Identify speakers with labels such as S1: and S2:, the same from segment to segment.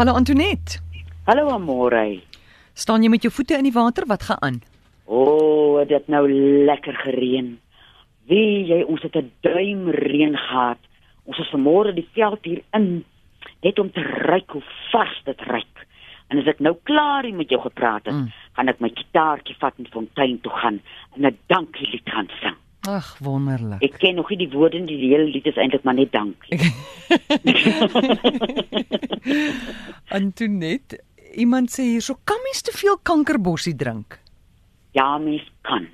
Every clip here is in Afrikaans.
S1: Hallo Antoinette.
S2: Hallo Amore.
S1: Staan jy met jou voete in die water? Wat gaan aan?
S2: O, oh, dit nou lekker gereën. Wie jy ons het 'n duim reën gehad. Ons is vanmôre die veld hier in net om te ruik hoe vars dit ruik. En as ek nou klaar hier met jou gepraat het, mm. gaan ek my gitaartjie vat en fontein toe gaan en 'n dankielied gaan sing.
S1: Ag, wonderlik.
S2: Ek ken nog nie die woorde in die hele lied is eintlik maar net dankie.
S1: Antoinette, iemand sê hierso kan mens te veel kankerbossie drink?
S2: Ja, mens kan.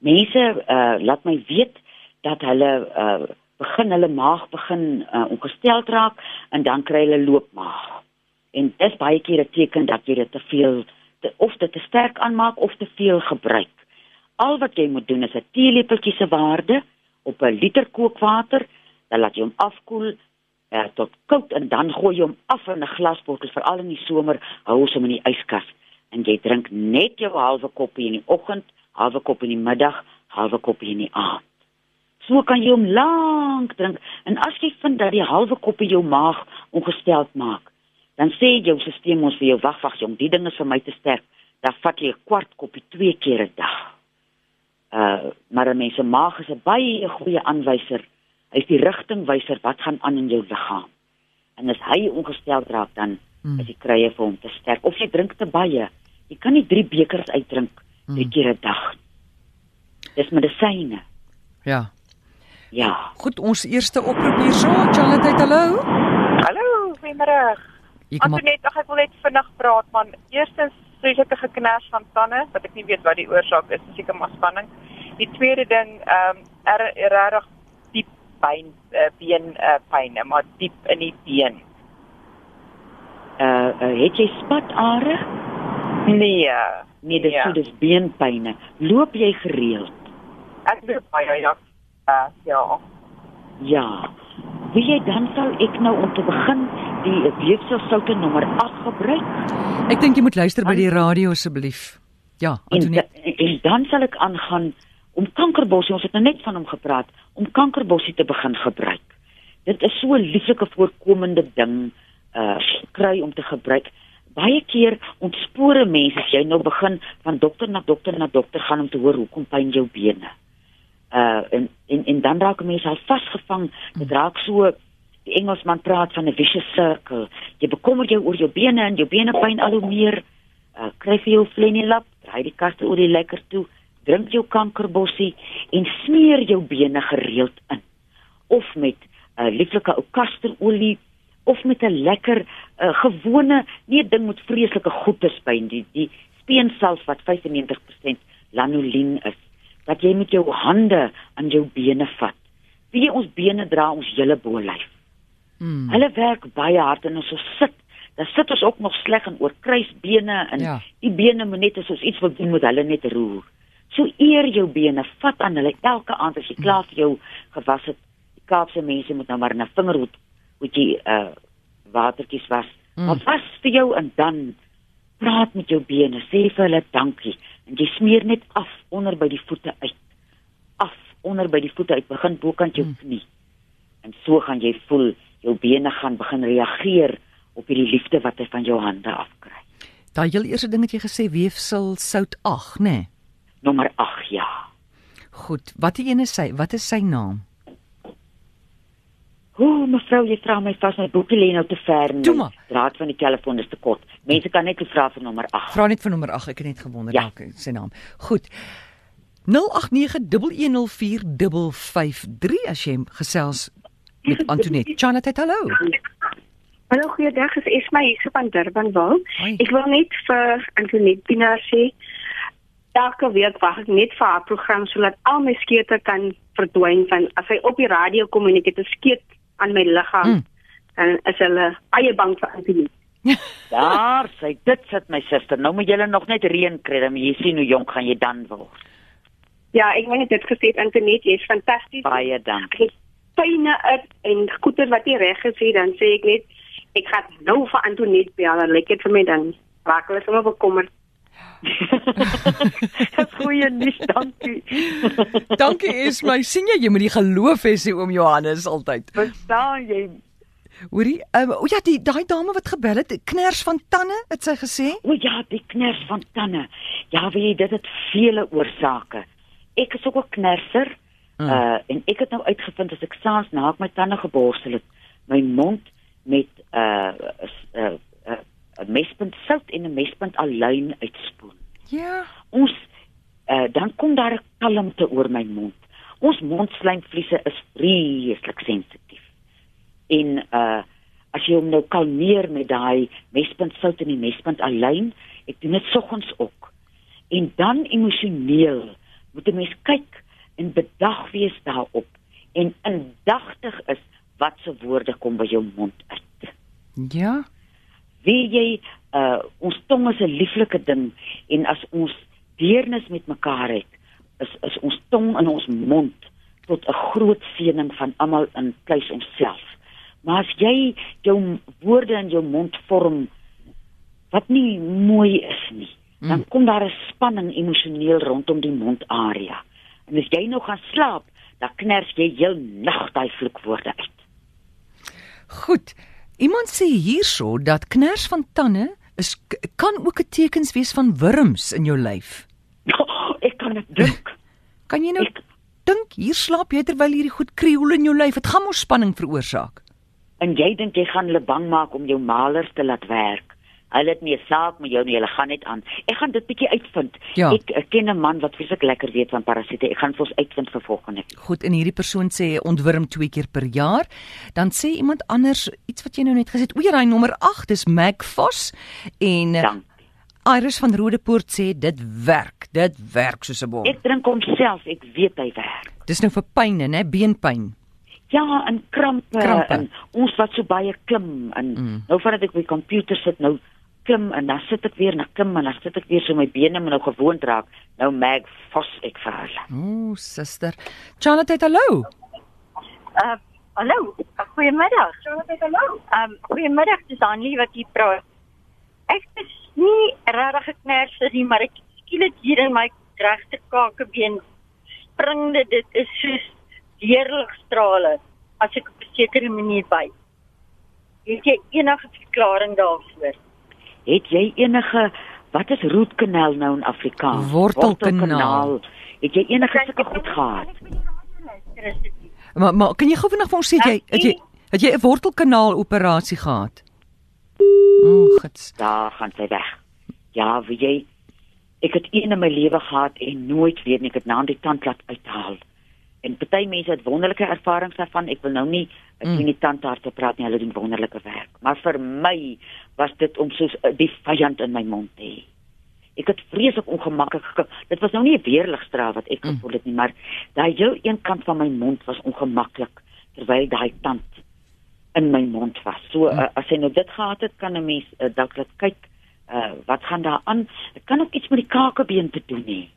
S2: Mense uh laat my weet dat hulle uh begin hulle maag begin uh, ongestel raak en dan kry hulle loopmaag. En dis baie keer 'n teken dat jy dit te veel te, of dit te sterk aanmaak of te veel gebruik. Al wat jy moet doen is 'n teelepeltjie se waarde op 'n liter kookwater, dan laat jy hom afkoel uh, tot koud en dan gooi jy hom af in 'n glasbottel veral in die somer hou hom in die yskas en jy drink net jou halwe koppie in die oggend, halwe koppie in die middag, halwe koppie in die aand. So kan jy hom lank drink en as jy vind dat die halwe koppie jou maag ongesteld maak, dan sê jou stelsel ons vir jou wag wag jong, die ding is vir my te sterk. Dan vat jy 'n kwart koppie twee keer 'n dag. Uh maar 'n mens se maag is 'n baie goeie aanwyser. Hy is die rigtingwyser wat gaan aan in jou liggaam. En as hy ongestel raak dan hmm. is die krye vir hom te sterk of jy drink te baie. Jy kan nie 3 bekers uitdrink hmm. twee keer 'n dag. Dis medisyne.
S1: Ja.
S2: Ja.
S1: Goed, ons eerste oproep hierso. Charlotte, hallo.
S3: Hallo, goeiemôre. Antoinette, ag ek wil net vinnig praat man. Eerstens vreeslike geknars van tande wat ek nie weet wat die oorsaak is, seker maar spanning. Die tweede ding, ehm um, er regtig diep pyn, uh, been uh, pyn, maar diep in die been.
S2: Uh, uh het jy spatare?
S3: Nee,
S2: nee, dit is dis beenpynne. Loop jy gereeld?
S3: Ek loop baie ja. Uh, ja.
S2: Ja. Wie jy dan sal ek nou om te begin die weefselsoute nommer 8 gebruik?
S1: Ek dink jy moet luister by die radio asseblief. Ja,
S2: Antonie. En, en dan sal ek aangaan om kankerbossie, ons het nou net van hom gepraat, om kankerbossie te begin gebruik. Dit is so 'n lieflike voorkomende ding uh kry om te gebruik. Baie keer ontspore mense as jy nou begin van dokter na dokter na dokter gaan om te hoor hoekom pyn jou bene uh en en, en dan raak mense al vasgevang dit raak so die Engelsman praat van 'n vicious circle jy bekommer jou oor jou bene en jou bene pyn al hoe meer uh kry jy jou flenilap draai die kaste oor die lekker toe drink jou kankerbossie en smeer jou bene gereeld in of met 'n uh, lieflike ou kasterolie of met 'n lekker uh, gewone nie ding met vreeslike goedes by die die speensalf wat 95% lanolin is dat jy met jou hande aan jou bene vat. Wie ons bene dra ons hele bolyf. Hmm. Hulle werk baie hard en as ons sit, dan sit ons ook nog sleg en oor kruisbene en ja. die bene moet net as ons iets wil doen moet hulle net roer. So eer jou bene, vat aan hulle elke aand as jy hmm. klaar vir jou gewas het. Die Kaapse mense moet nou maar 'n vingerhoed moet jy uh watertjies was. Hmm. Maar was vir jou en dan praat met jou bene, sê vir hulle dankie en jy smeer net af onder by die voete uit. Af onder by die voete uit, begin bokant jou hmm. knie. En so gaan jy voel jou bene gaan begin reageer op hierdie liefde wat hy van jou hande afkry.
S1: Daai heel eerste ding wat jy gesê weefsel sout 8, né? Nee?
S2: Nommer 8, ja.
S1: Goed, wat die een is sy, wat is sy naam?
S2: Ooh, mevrou, jy vra my vas my boekie lê nou te ver. Draad van die telefoon is te kort. Mense kan net vra vir nommer 8.
S1: Vra net vir nommer 8. Ek het net gewonder ja. dalk sy naam. Goed. 0891104553 as jy gesels met Antoinette. Chanat, hallo.
S4: Hallo, goeiedag. Dit is my hier van Durban wil. Ek wil net vir Antoinette Pinaar sê elke week wag ek net vir haar program sodat al my skeete kan verdwyn van as hy op die radio kom en ek het 'n skeet aan my liggaam mm. dan is hulle baie bang vir antibiotika.
S2: Daar, sê dit sit my suster. Nou moet jy nog net reën kry, dan jy sien hoe jonk gaan jy dan word.
S4: Ja, ek wil net dit gesê Antoinette, jy's fantasties.
S2: Baie dankie.
S4: Pyne uit en goeie wat jy reg gesê dan sê ek net ek gaan nou vir Antoinette bel, dan lyk dit vir my dan raak hulle sommer bekommerd.
S2: Dis goeie nuus, dankie.
S1: dankie is my sien jy jy moet die geloof hê sê oom Johannes altyd.
S2: Verstaan jy?
S1: Hoorie, um, o ja, die daai dame wat gebel het, kners van tande, het sy gesê?
S2: O ja, die kners van tande. Ja, weet jy, dit het vele oorsake. Ek is ook 'n knerser. Hmm. Uh en ek het nou uitgevind as ek saans na ek my tande geborstel het, my mond met uh 'n uh, uh, uh, mespunt sout en 'n mespunt aluin uitspoel.
S1: Ja.
S2: Ons uh dan kom daar 'n kalmte oor my mond. Ons mondslijmvliese is vreeslik sensitief. En uh as jy hom nou kalmeer met daai mespunt sout en die mespunt aluin, ek doen dit soggens ook. En dan emosioneel moet 'n mens kyk en bedag wees daarop en indagtig is wat se woorde kom by jou mond uit.
S1: Ja.
S2: Wie jy uh ons tong is 'n lieflike ding en as ons deernis met mekaar het, is is ons tong in ons mond tot 'n groot seëning van almal in pleis onsself. Maar as jy jou woorde in jou mond vorm wat nie mooi is nie, mm. dan kom daar 'n spanning emosioneel rondom die mondarea. En as jy nou gaan slaap, dan kners jy heel nag daai vloekwoorde uit.
S1: Goed. Iemand sê hierso dat kners van tande is kan ook 'n tekens wees van wurms in jou lyf.
S2: ek kan dit dink.
S1: Kan jy nou ek, dink hier slaap jy terwyl hierdie goed krioel in jou lyf? Dit gaan mos spanning veroorsaak.
S2: En jy dink jy gaan hulle bang maak om jou malers te laat werk? Hulle het nie 'n saak met jou nie, hulle gaan net aan. Ek gaan dit bietjie uitvind.
S1: Ja.
S2: Ek, ek ken 'n man wat vreeslik lekker weet van parasiete. Ek gaan vir ons uitvind vir volgende.
S1: Goed, en hierdie persoon sê ontwurm twee keer per jaar. Dan sê iemand anders iets wat jy nou net gesê het. O, ja, daai nommer 8 dis Magfos en
S2: eh, Dank.
S1: Iris van Rodepoort sê dit werk. Dit werk soos 'n bom.
S2: Ek drink hom self, ek weet hy werk.
S1: Dis nou vir pyn, né? Beenpyn.
S2: Ja, en krampe,
S1: krampe.
S2: en ons wat so baie klim en mm. nou vandat ek by die komputer sit nou klim en dan sit ek weer na klim en dan sit ek weer so my bene moet nou gewoond raak. Nou mag fos ek vir.
S1: Ooh, suster. Charlotte, hallo.
S5: Uh, hallo. Goeiemiddag. Charlotte, hallo. Ehm, um, goeiemiddag, dis Anlie wat hier praat. Ek is nie regtig gekners as nie, maar ek skielik hier in my regte kakebeen spring dit. Dit is soos deurligstrale as ek op 'n sekere manier by. Het jy enige verklaring daarvoor?
S2: Het jy enige wat is rootkanaal nou in Afrikaans?
S1: Wortelkanaal.
S2: Het jy enige sulke goed gehad?
S1: Maar maar kan jy gou vinnig vir ons sê jy het jy het jy 'n wortelkanaal operasie gehad? O, oh, gits.
S2: Daar gaan sy weg. Ja, wie jy ek het een in my lewe gehad en nooit weer nie ek het na die tand laat uithaal. En party mense het wonderlike ervarings daarvan. Ek wil nou nie ek mm. nie tandarts praat nie, hulle doen wonderlike werk. Maar vir my was dit om soos uh, die vyand in my mond te hê. Ek het vreeslik ongemaklik gekry. Dit was nou nie 'n weerligstraal wat ek mm. gevoel het nie, maar daai heel een kant van my mond was ongemaklik terwyl daai tand in my mond was. So mm. uh, as jy nou dit gehad het, kan 'n mens uh, dalk laat kyk uh, wat gaan daar aan. Dit kan ook iets met die kakebeen te doen hê.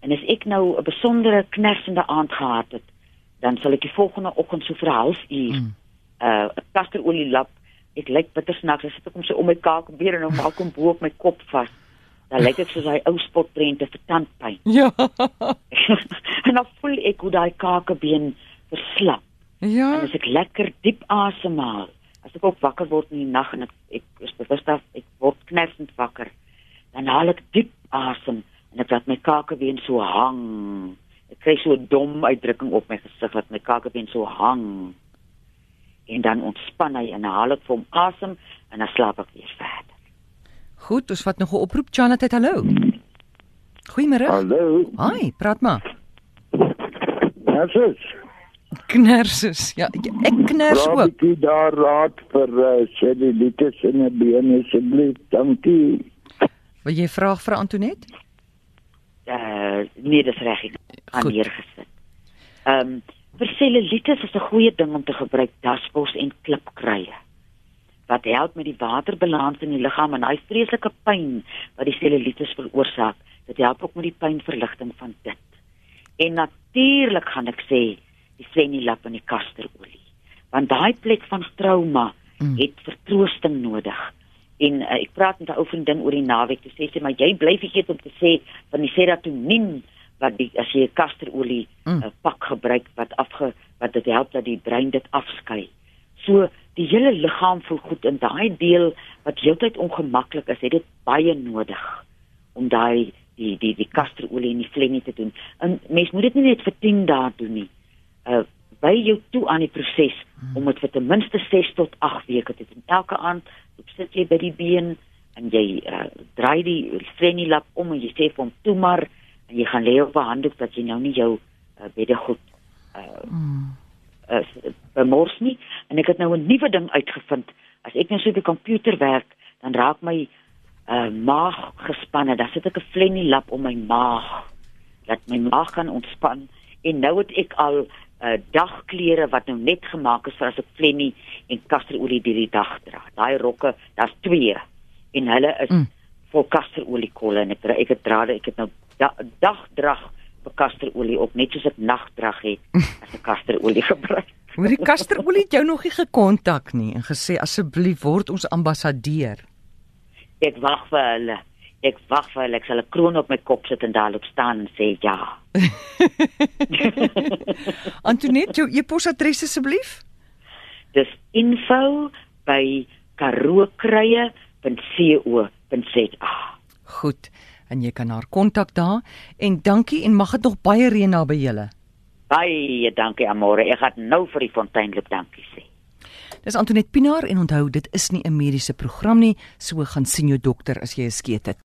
S2: En as ek nou 'n besondere knersende aand gehad het, dan sal ek die volgende oggend so vir 'n halfuur mm. uh 'n kasterolie lap. Ek lyk bitter snaaks as ek kom so om my kakebeen en hom alkom bo op my kop vas. Dan lyk ek soos hy ou spotprente vir tandpyn.
S1: Ja.
S2: en dan voel ek hoe daai kakebeen verslap.
S1: Ja.
S2: En as ek lekker diep asemhaal, as ek ook wakker word in die nag en ek ek is bewus dat ek word knersend wakker, dan haal ek diep asem en ek laat my kakebeen so hang. Ek kry so 'n dom uitdrukking op my gesig dat my kakebeen so hang. En dan ontspan hy en haal ek vir hom asem en dan slaap ek weer verder.
S1: Goed, ons vat nog 'n oproep. Janet, hallo. Goeiemôre.
S6: Hallo.
S1: Hi, praat maar.
S6: Knersus.
S1: Knersus. Ja, ek kners ook.
S6: Ek het daar raad vir uh, cellulitis in 'n been asseblief. Dankie.
S1: Wil jy vra vir Antonet?
S2: Uh nee, dis reg. Ek gaan neergesit. Ehm um, vir cellulitis is 'n goeie ding om te gebruik daspos en klipkruie. Wat help met die waterbalans in die liggaam en daai vreeslike pyn wat die cellulitis veroorsaak. Dit help ook met die pynverligting van dit. En natuurlik gaan ek sê die fenilap en die kasterolie. Want daai plek van trauma mm. het vertroosting nodig. En uh, ek praat met 'n ou vriendin oor die naweek toe sê sy maar jy bly vergeet om te sê van die serotonien wat die as jy 'n kasterolie mm. uh, pak gebruik wat afge wat dit help dat die brein dit afskei. So die hele liggaam voel goed en daai deel wat heeltyd ongemaklik is, het dit baie nodig om daai die die die kasterolie en die flennie te doen. En mens moet dit nie net vir 10 dae doen nie. Uh by jou toe aan die proses om dit vir ten minste 6 tot 8 weke te doen. Elke aand sit jy by die been en jy uh, draai die flennie lap om en jy sê vir hom toe maar en jy gaan lê op 'n handdoek dat jy nou nie jou uh, beddegoed uh is bemors nie en ek het nou 'n nuwe ding uitgevind. As ek nou so op die komputer werk, dan raak my uh maag gespanne. Dan sit ek 'n flennie lap om my maag. Laat my maag kan ontspan en nou het ek al uh dagklere wat nou net gemaak is vir as ek flennie en kasterolie deur die dag dra. Daai rokke, daar's twee en hulle is mm. vol kasterolie kolle en ek ek het dra ek het nou da, dagdrag vir kasterolie op net soos ek nagdrag het as ek kasterolie gebruik.
S1: Maar die kasterolie het jou nog nie gekontak nie en gesê asseblief word ons ambassadeur.
S2: Ek wag vir hulle. Ek wag vir hulle. Ek sal 'n kroon op my kop sit en daarop staan en sê ja.
S1: Antoinette, jou e-posadres asseblief?
S2: Dis info by karookruie.co.za.
S1: Goed en jy kan haar kontak daar en dankie en mag dit nog baie reën na by julle.
S2: Baie dankie Amore. Ek gaan nou vir die fontein loop dankie sê.
S1: Dis Antoinette Pinaar en onthou dit is nie 'n mediese program nie, so gaan sien jou dokter as jy 'n skeet het.